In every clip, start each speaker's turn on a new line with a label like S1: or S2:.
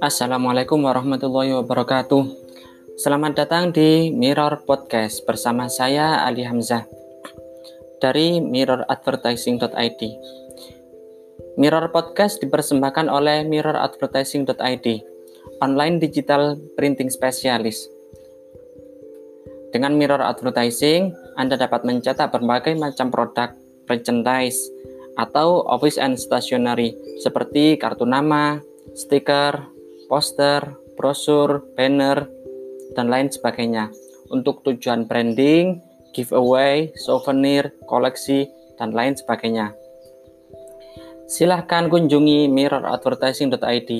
S1: Assalamualaikum warahmatullahi wabarakatuh. Selamat datang di Mirror Podcast bersama saya Ali Hamzah dari mirroradvertising.id. Mirror Podcast dipersembahkan oleh mirroradvertising.id, online digital printing spesialis. Dengan Mirror Advertising, Anda dapat mencetak berbagai macam produk merchandise atau office and stationery seperti kartu nama, stiker, poster, brosur, banner, dan lain sebagainya untuk tujuan branding, giveaway, souvenir, koleksi, dan lain sebagainya. Silahkan kunjungi mirroradvertising.id.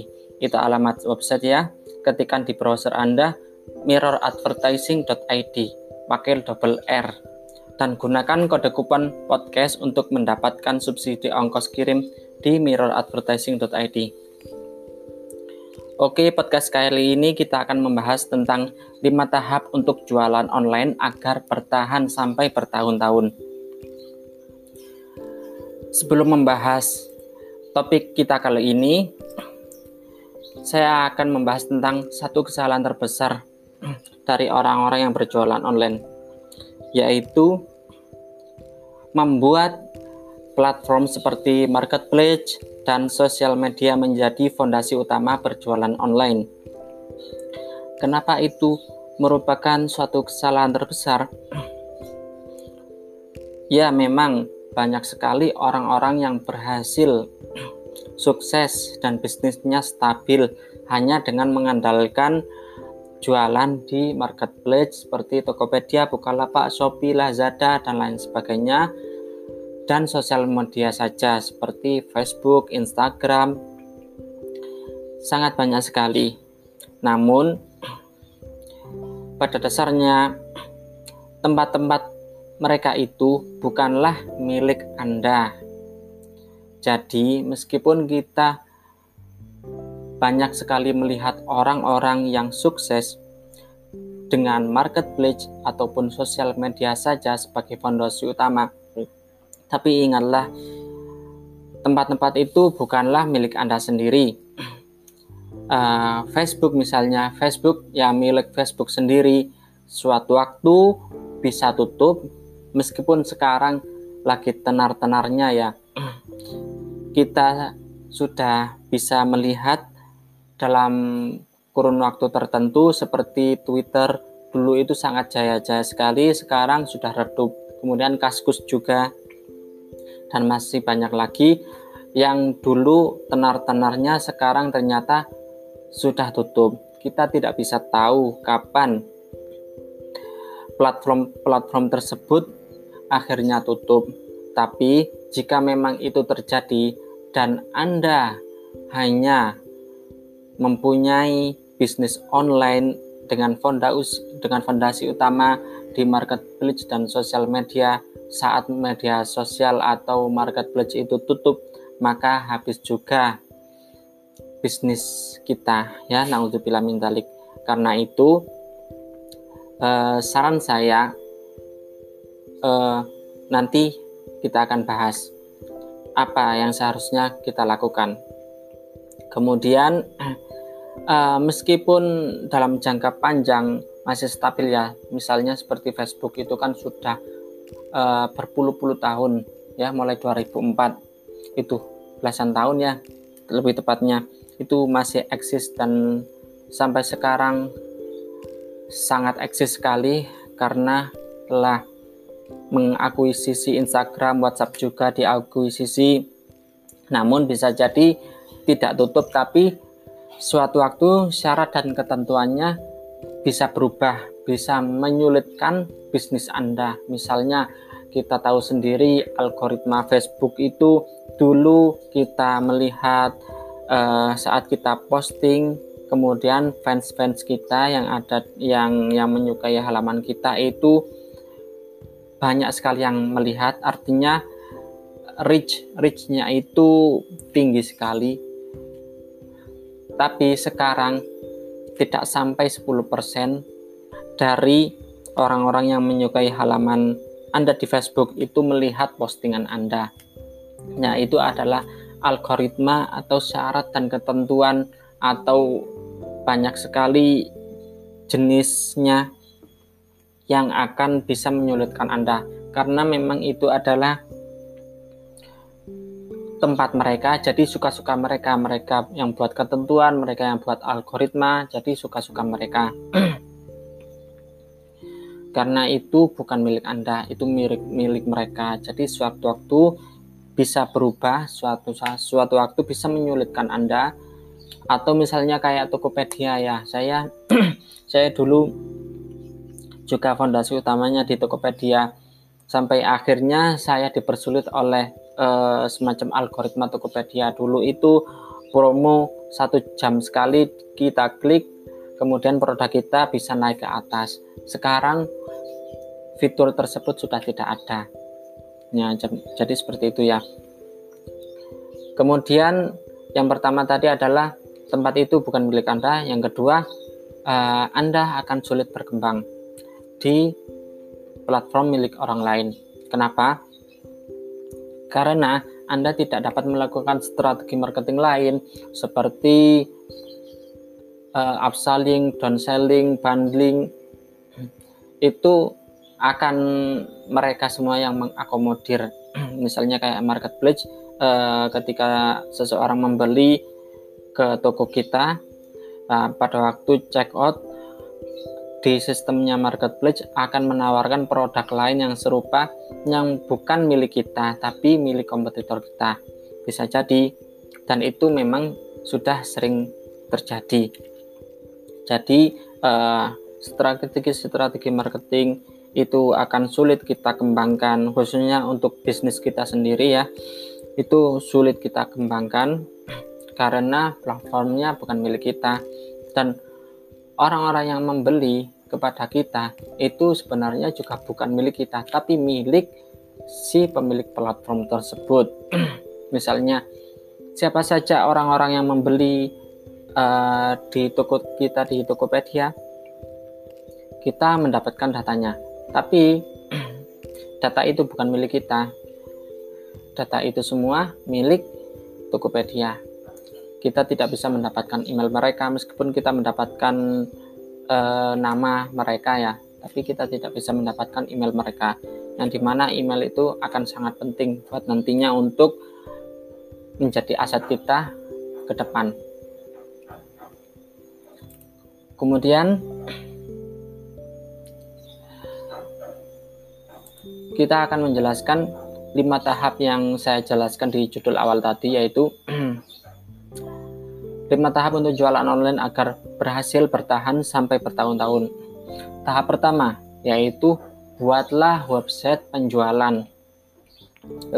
S1: Itu alamat website ya. Ketikkan di browser Anda mirroradvertising.id. Pakai double R. Dan gunakan kode kupon podcast untuk mendapatkan subsidi ongkos kirim di mirroradvertising.id. Oke, podcast kali ini kita akan membahas tentang 5 tahap untuk jualan online agar bertahan sampai bertahun-tahun. Sebelum membahas topik kita kali ini, saya akan membahas tentang satu kesalahan terbesar dari orang-orang yang berjualan online, yaitu membuat platform seperti marketplace dan sosial media menjadi fondasi utama berjualan online. Kenapa itu merupakan suatu kesalahan terbesar? Ya, memang banyak sekali orang-orang yang berhasil sukses dan bisnisnya stabil hanya dengan mengandalkan jualan di marketplace seperti Tokopedia, Bukalapak, Shopee, Lazada, dan lain sebagainya dan sosial media saja seperti Facebook, Instagram sangat banyak sekali. Namun pada dasarnya tempat-tempat mereka itu bukanlah milik Anda. Jadi, meskipun kita banyak sekali melihat orang-orang yang sukses dengan marketplace ataupun sosial media saja sebagai fondasi utama, tapi ingatlah, tempat-tempat itu bukanlah milik Anda sendiri. Uh, Facebook misalnya, Facebook ya milik Facebook sendiri. Suatu waktu bisa tutup, meskipun sekarang lagi tenar-tenarnya ya kita sudah bisa melihat dalam kurun waktu tertentu seperti Twitter dulu itu sangat jaya-jaya sekali sekarang sudah redup kemudian Kaskus juga dan masih banyak lagi yang dulu tenar-tenarnya sekarang ternyata sudah tutup kita tidak bisa tahu kapan platform-platform tersebut akhirnya tutup. Tapi jika memang itu terjadi dan Anda hanya mempunyai bisnis online dengan fondasi dengan fondasi utama di marketplace dan sosial media saat media sosial atau marketplace itu tutup maka habis juga bisnis kita ya naudzubillah min karena itu eh, saran saya uh, nanti kita akan bahas apa yang seharusnya kita lakukan. Kemudian, uh, meskipun dalam jangka panjang masih stabil ya, misalnya seperti Facebook itu kan sudah uh, berpuluh-puluh tahun ya, mulai 2004 itu belasan tahun ya, lebih tepatnya. Itu masih eksis dan sampai sekarang sangat eksis sekali karena telah mengakuisisi Instagram, WhatsApp juga diakuisisi. Namun bisa jadi tidak tutup tapi suatu waktu syarat dan ketentuannya bisa berubah, bisa menyulitkan bisnis Anda. Misalnya kita tahu sendiri algoritma Facebook itu dulu kita melihat uh, saat kita posting kemudian fans-fans kita yang ada yang yang menyukai halaman kita itu banyak sekali yang melihat artinya reach reachnya itu tinggi sekali tapi sekarang tidak sampai 10% dari orang-orang yang menyukai halaman Anda di Facebook itu melihat postingan Anda. Nah, itu adalah algoritma atau syarat dan ketentuan atau banyak sekali jenisnya yang akan bisa menyulitkan Anda karena memang itu adalah tempat mereka. Jadi suka-suka mereka mereka yang buat ketentuan mereka yang buat algoritma jadi suka-suka mereka. Karena itu bukan milik Anda itu milik milik mereka. Jadi suatu waktu bisa berubah suatu suatu waktu bisa menyulitkan Anda. Atau misalnya kayak Tokopedia ya saya saya dulu juga fondasi utamanya di Tokopedia. Sampai akhirnya saya dipersulit oleh uh, semacam algoritma Tokopedia dulu itu promo satu jam sekali kita klik kemudian produk kita bisa naik ke atas sekarang fitur tersebut sudah tidak ada ya jadi seperti itu ya kemudian yang pertama tadi adalah tempat itu bukan milik Anda. Yang kedua, uh, Anda akan sulit berkembang di platform milik orang lain. Kenapa? Karena Anda tidak dapat melakukan strategi marketing lain seperti uh, upselling, downselling, bundling. Itu akan mereka semua yang mengakomodir. Misalnya kayak marketplace, uh, ketika seseorang membeli ke toko kita nah, pada waktu check out di sistemnya marketplace akan menawarkan produk lain yang serupa yang bukan milik kita tapi milik kompetitor kita. Bisa jadi. Dan itu memang sudah sering terjadi. Jadi uh, strategi-strategi marketing itu akan sulit kita kembangkan khususnya untuk bisnis kita sendiri ya. Itu sulit kita kembangkan karena platformnya bukan milik kita. Dan orang-orang yang membeli kepada kita itu sebenarnya juga bukan milik kita tapi milik si pemilik platform tersebut. Misalnya siapa saja orang-orang yang membeli uh, di toko kita di Tokopedia kita mendapatkan datanya. Tapi data itu bukan milik kita. Data itu semua milik Tokopedia kita tidak bisa mendapatkan email mereka meskipun kita mendapatkan e, nama mereka ya. Tapi kita tidak bisa mendapatkan email mereka. Yang di mana email itu akan sangat penting buat nantinya untuk menjadi aset kita ke depan. Kemudian kita akan menjelaskan lima tahap yang saya jelaskan di judul awal tadi yaitu 5 tahap untuk jualan online agar berhasil bertahan sampai bertahun-tahun. Tahap pertama yaitu buatlah website penjualan.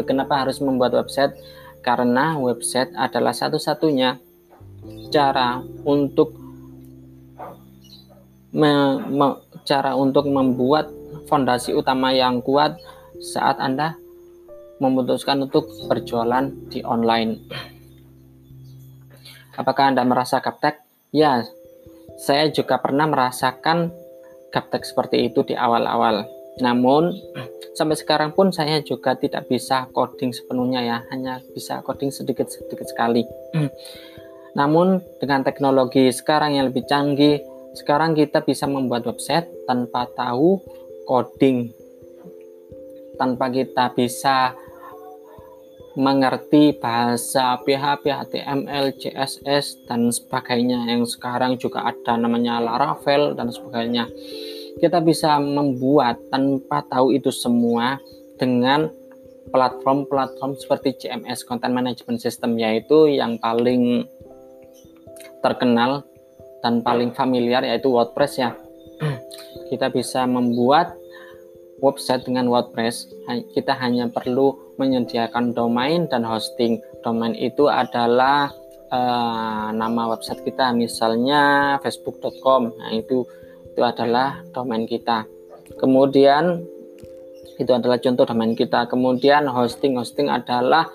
S1: Kenapa harus membuat website? Karena website adalah satu-satunya cara untuk me, me, cara untuk membuat fondasi utama yang kuat saat Anda memutuskan untuk berjualan di online. Apakah Anda merasa gaptek? Ya, saya juga pernah merasakan gaptek seperti itu di awal-awal. Namun, sampai sekarang pun saya juga tidak bisa coding sepenuhnya ya, hanya bisa coding sedikit-sedikit sekali. Namun, dengan teknologi sekarang yang lebih canggih, sekarang kita bisa membuat website tanpa tahu coding. Tanpa kita bisa mengerti bahasa PHP, HTML, CSS dan sebagainya yang sekarang juga ada namanya Laravel dan sebagainya. Kita bisa membuat tanpa tahu itu semua dengan platform-platform seperti CMS Content Management System yaitu yang paling terkenal dan paling familiar yaitu WordPress ya. Kita bisa membuat website dengan WordPress, kita hanya perlu menyediakan domain dan hosting. Domain itu adalah uh, nama website kita, misalnya facebook.com. Nah, itu itu adalah domain kita. Kemudian itu adalah contoh domain kita. Kemudian hosting hosting adalah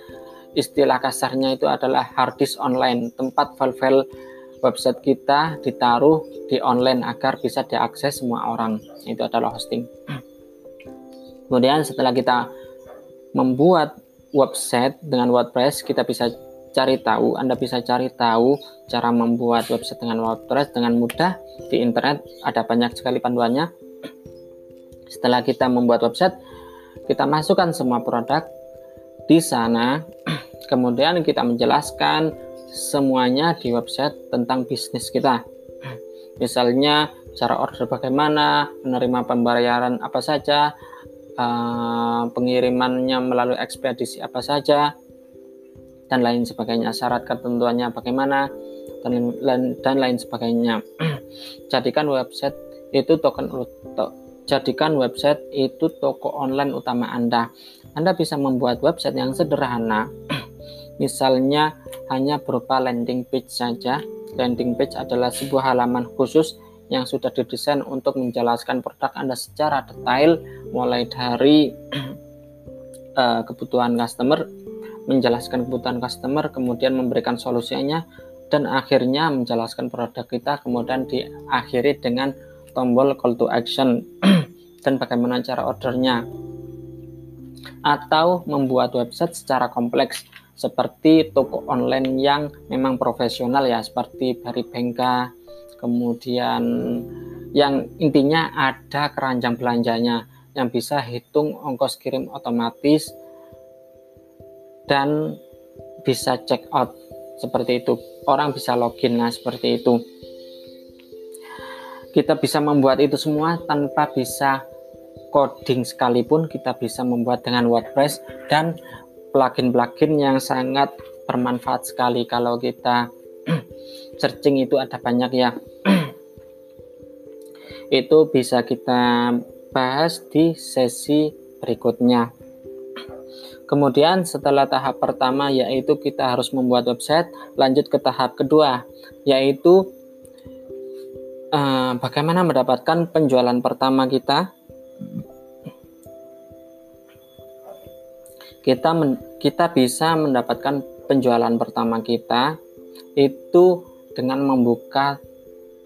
S1: istilah kasarnya itu adalah hard disk online, tempat file-file website kita ditaruh di online agar bisa diakses semua orang. Itu adalah hosting. Kemudian setelah kita membuat website dengan WordPress, kita bisa cari tahu, Anda bisa cari tahu cara membuat website dengan WordPress dengan mudah di internet. Ada banyak sekali panduannya. Setelah kita membuat website, kita masukkan semua produk di sana. Kemudian kita menjelaskan semuanya di website tentang bisnis kita. Misalnya cara order bagaimana, menerima pembayaran apa saja, uh, pengirimannya melalui ekspedisi apa saja, dan lain sebagainya. Syarat ketentuannya bagaimana dan lain, dan lain sebagainya. jadikan website itu token to, jadikan website itu toko online utama Anda. Anda bisa membuat website yang sederhana. Misalnya hanya berupa landing page saja. Landing page adalah sebuah halaman khusus yang sudah didesain untuk menjelaskan produk Anda secara detail mulai dari uh, kebutuhan customer, menjelaskan kebutuhan customer, kemudian memberikan solusinya dan akhirnya menjelaskan produk kita kemudian diakhiri dengan tombol call to action dan bagaimana cara ordernya atau membuat website secara kompleks seperti toko online yang memang profesional ya seperti Baribengka kemudian yang intinya ada keranjang belanjanya yang bisa hitung ongkos kirim otomatis dan bisa check out seperti itu. Orang bisa login lah seperti itu. Kita bisa membuat itu semua tanpa bisa coding sekalipun kita bisa membuat dengan WordPress dan plugin-plugin yang sangat bermanfaat sekali. Kalau kita searching itu ada banyak ya. Itu bisa kita bahas di sesi berikutnya. Kemudian setelah tahap pertama yaitu kita harus membuat website lanjut ke tahap kedua yaitu uh, bagaimana mendapatkan penjualan pertama kita? Kita men, kita bisa mendapatkan penjualan pertama kita itu dengan membuka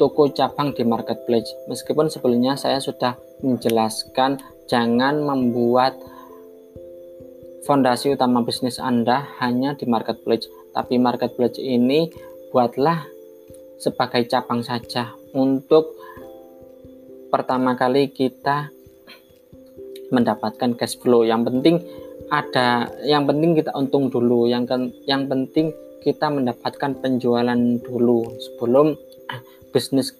S1: toko cabang di marketplace. Meskipun sebelumnya saya sudah menjelaskan jangan membuat fondasi utama bisnis Anda hanya di marketplace, tapi marketplace ini buatlah sebagai cabang saja untuk pertama kali kita mendapatkan cash flow. Yang penting ada yang penting kita untung dulu, yang yang penting kita mendapatkan penjualan dulu sebelum bisnis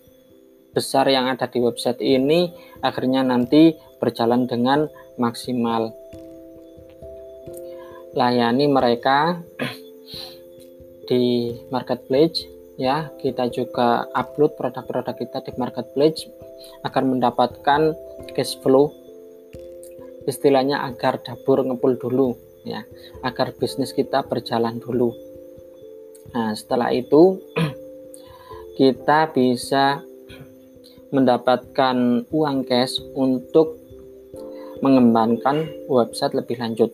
S1: besar yang ada di website ini akhirnya nanti berjalan dengan maksimal. Layani mereka di marketplace ya, kita juga upload produk-produk kita di marketplace agar mendapatkan cash flow istilahnya agar dapur ngepul dulu ya, agar bisnis kita berjalan dulu. Nah, setelah itu kita bisa mendapatkan uang cash untuk mengembangkan website lebih lanjut.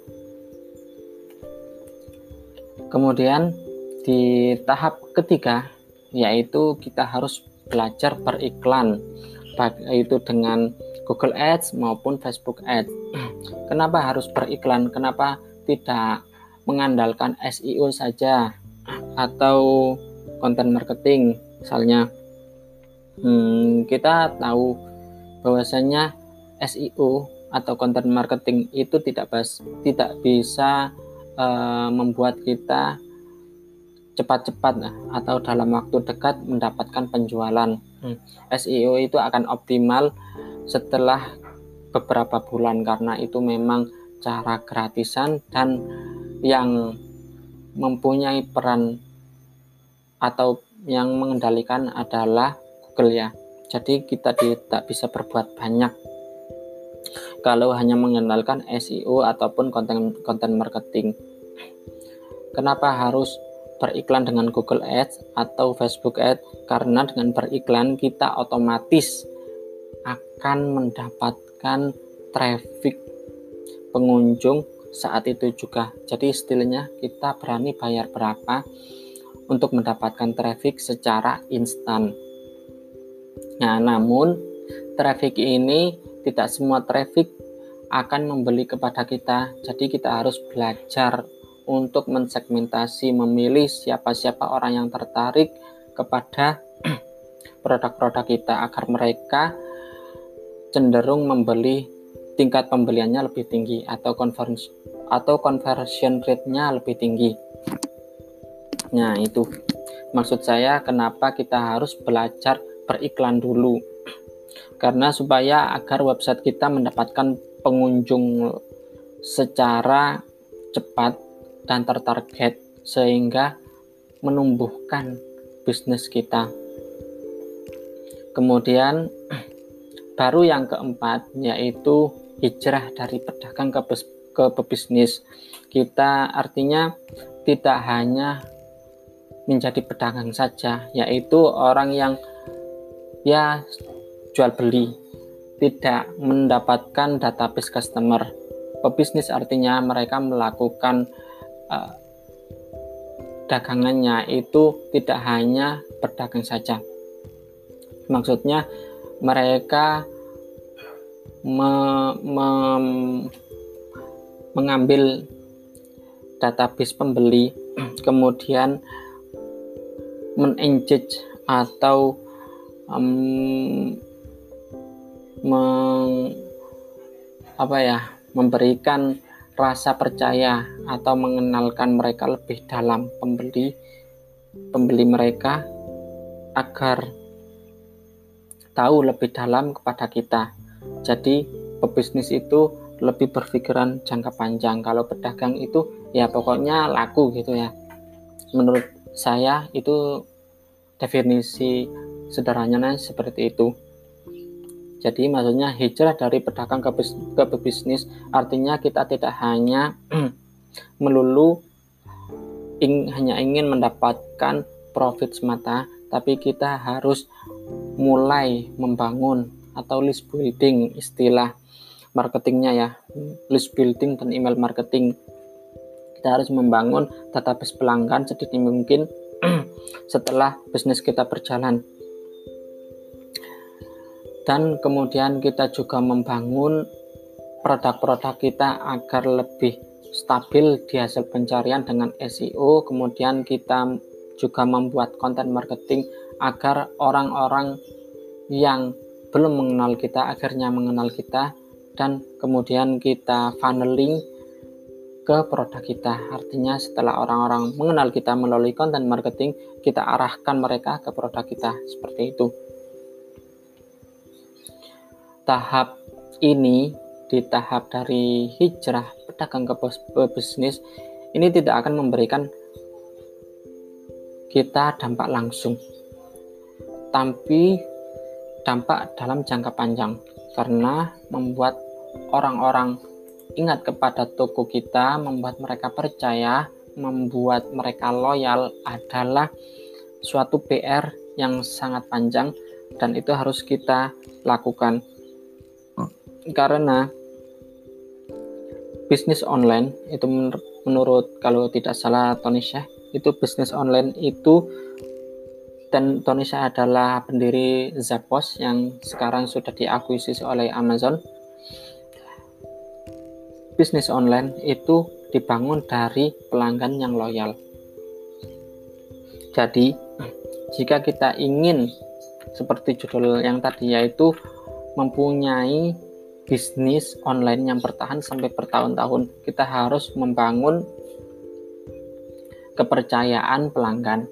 S1: Kemudian di tahap ketiga yaitu kita harus belajar beriklan baik itu dengan Google Ads maupun Facebook Ads. Kenapa harus beriklan? Kenapa tidak mengandalkan SEO saja? Atau konten marketing misalnya hmm, kita tahu bahwasanya SEO atau konten marketing itu tidak bas, tidak bisa uh, membuat kita cepat-cepat nah, atau dalam waktu dekat mendapatkan penjualan. Hmm. SEO itu akan optimal setelah beberapa bulan karena itu memang cara gratisan dan yang mempunyai peran atau yang mengendalikan adalah Google ya. Jadi kita tidak bisa berbuat banyak kalau hanya mengenalkan SEO ataupun konten konten marketing. Kenapa harus beriklan dengan Google Ads atau Facebook Ads? Karena dengan beriklan kita otomatis akan mendapatkan traffic pengunjung saat itu juga. Jadi istilahnya kita berani bayar berapa untuk mendapatkan traffic secara instan. Nah, namun traffic ini tidak semua traffic akan membeli kepada kita. Jadi kita harus belajar untuk mensegmentasi, memilih siapa-siapa orang yang tertarik kepada produk-produk kita agar mereka cenderung membeli tingkat pembeliannya lebih tinggi atau conversion atau conversion rate-nya lebih tinggi. Nah, itu maksud saya kenapa kita harus belajar beriklan dulu. Karena supaya agar website kita mendapatkan pengunjung secara cepat dan tertarget sehingga menumbuhkan bisnis kita. Kemudian baru yang keempat yaitu hijrah dari pedagang ke, ke pebisnis. Kita artinya tidak hanya menjadi pedagang saja, yaitu orang yang ya jual beli, tidak mendapatkan database customer. Pebisnis artinya mereka melakukan uh, dagangannya itu tidak hanya berdagang saja. Maksudnya mereka me, me, mengambil database pembeli, kemudian men-engage atau um, meng, apa ya memberikan rasa percaya atau mengenalkan mereka lebih dalam pembeli pembeli mereka agar tahu lebih dalam kepada kita. Jadi pebisnis itu lebih berpikiran jangka panjang. Kalau pedagang itu ya pokoknya laku gitu ya. Menurut saya itu definisi sederhananya seperti itu. Jadi maksudnya hijrah dari pedagang ke, bis, ke bisnis artinya kita tidak hanya melulu ing, hanya ingin mendapatkan profit semata, tapi kita harus mulai membangun atau list building istilah marketingnya ya, list building dan email marketing. Kita harus membangun database pelanggan sedini mungkin setelah bisnis kita berjalan. Dan kemudian kita juga membangun produk-produk kita agar lebih stabil di hasil pencarian dengan SEO kemudian kita juga membuat konten marketing agar orang-orang yang belum mengenal kita akhirnya mengenal kita. Dan kemudian kita funneling ke produk kita. Artinya setelah orang-orang mengenal kita melalui konten marketing, kita arahkan mereka ke produk kita. Seperti itu. Tahap ini di tahap dari hijrah pedagang ke bisnis ini tidak akan memberikan kita dampak langsung. Tapi dampak dalam jangka panjang. Karena membuat orang-orang ingat kepada toko kita, membuat mereka percaya, membuat mereka loyal adalah suatu PR yang sangat panjang dan itu harus kita lakukan karena bisnis online itu menurut kalau tidak salah Tony Shah itu bisnis online itu dan Tony Shah adalah pendiri Zappos yang sekarang sudah diakuisisi oleh Amazon. Bisnis online itu dibangun dari pelanggan yang loyal. Jadi, jika kita ingin seperti judul yang tadi yaitu mempunyai bisnis online yang bertahan sampai bertahun-tahun. Kita harus membangun kepercayaan pelanggan,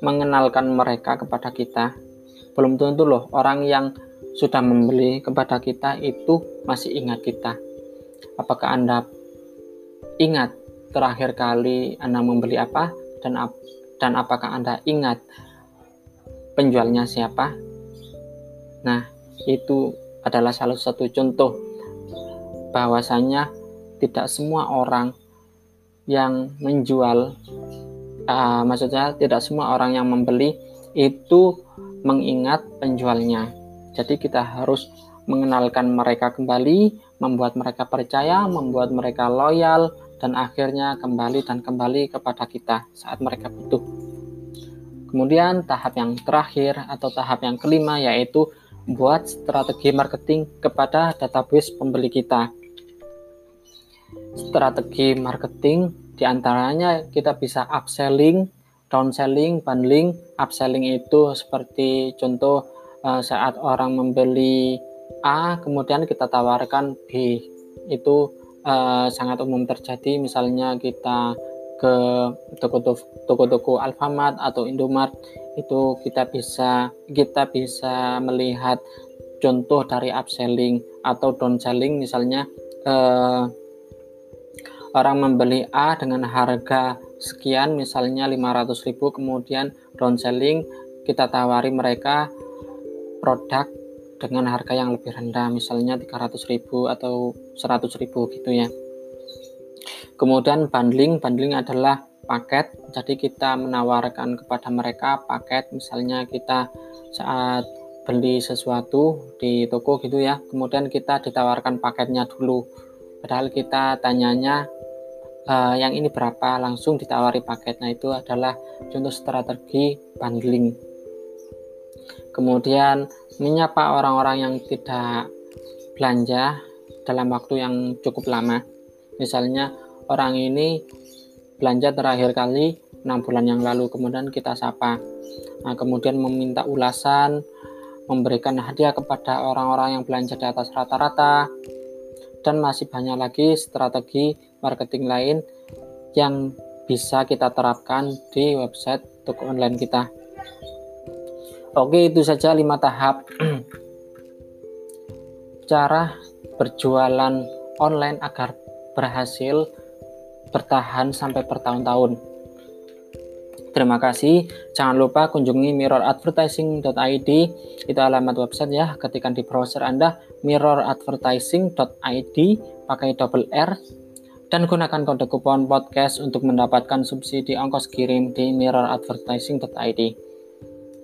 S1: mengenalkan mereka kepada kita. Belum tentu loh orang yang sudah membeli kepada kita itu masih ingat kita. Apakah Anda ingat terakhir kali Anda membeli apa dan ap dan apakah Anda ingat penjualnya siapa? Nah, itu adalah salah satu contoh bahwasanya tidak semua orang yang menjual uh, maksudnya tidak semua orang yang membeli itu mengingat penjualnya jadi kita harus mengenalkan mereka kembali membuat mereka percaya membuat mereka loyal dan akhirnya kembali dan kembali kepada kita saat mereka butuh kemudian tahap yang terakhir atau tahap yang kelima yaitu buat strategi marketing kepada database pembeli kita. Strategi marketing Di antaranya kita bisa upselling, downselling, bundling. Upselling itu seperti contoh uh, saat orang membeli A, kemudian kita tawarkan B. Itu uh, sangat umum terjadi. Misalnya kita ke toko-toko Alfamart atau Indomart itu kita bisa kita bisa melihat contoh dari upselling atau downselling misalnya uh, orang membeli A dengan harga sekian misalnya 500.000 kemudian downselling kita tawari mereka produk dengan harga yang lebih rendah misalnya 300.000 atau 100.000 gitu ya. Kemudian bundling bundling adalah paket. Jadi kita menawarkan kepada mereka paket misalnya kita saat beli sesuatu di toko gitu ya kemudian kita ditawarkan paketnya dulu. Padahal kita tanyanya uh, yang ini berapa langsung ditawari paket nah itu adalah contoh strategi bundling kemudian menyapa orang-orang yang tidak belanja dalam waktu yang cukup lama. Misalnya orang ini belanja terakhir kali 6 bulan yang lalu kemudian kita sapa. Nah, kemudian meminta ulasan memberikan hadiah kepada orang-orang yang belanja di atas rata-rata, dan masih banyak lagi strategi marketing lain yang bisa kita terapkan di website toko online kita. Oke, itu saja lima tahap cara berjualan online agar berhasil bertahan sampai bertahun-tahun. Terima kasih. Jangan lupa kunjungi mirroradvertising.id. Itu alamat website ya. Ketika di browser Anda mirroradvertising.id pakai double R dan gunakan kode kupon podcast untuk mendapatkan subsidi ongkos kirim di mirroradvertising.id.